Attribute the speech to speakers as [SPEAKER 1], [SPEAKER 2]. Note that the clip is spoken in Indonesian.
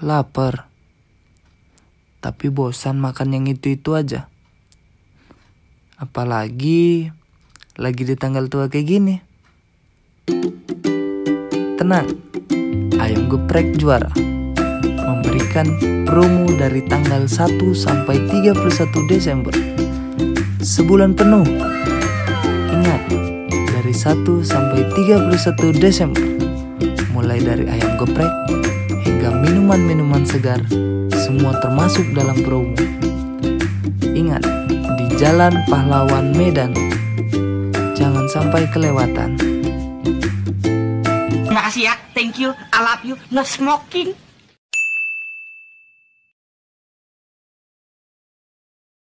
[SPEAKER 1] Lapar. Tapi bosan makan yang itu-itu aja. Apalagi lagi di tanggal tua kayak gini. Tenang, ayam geprek juara memberikan promo dari tanggal 1 sampai 31 Desember. Sebulan penuh. Ingat, dari 1 sampai 31 Desember. Mulai dari ayam geprek hingga minuman-minuman segar, semua termasuk dalam promo. Ingat, di Jalan Pahlawan Medan. Jangan sampai kelewatan.
[SPEAKER 2] Terima kasih ya. Thank you. I love you. No smoking.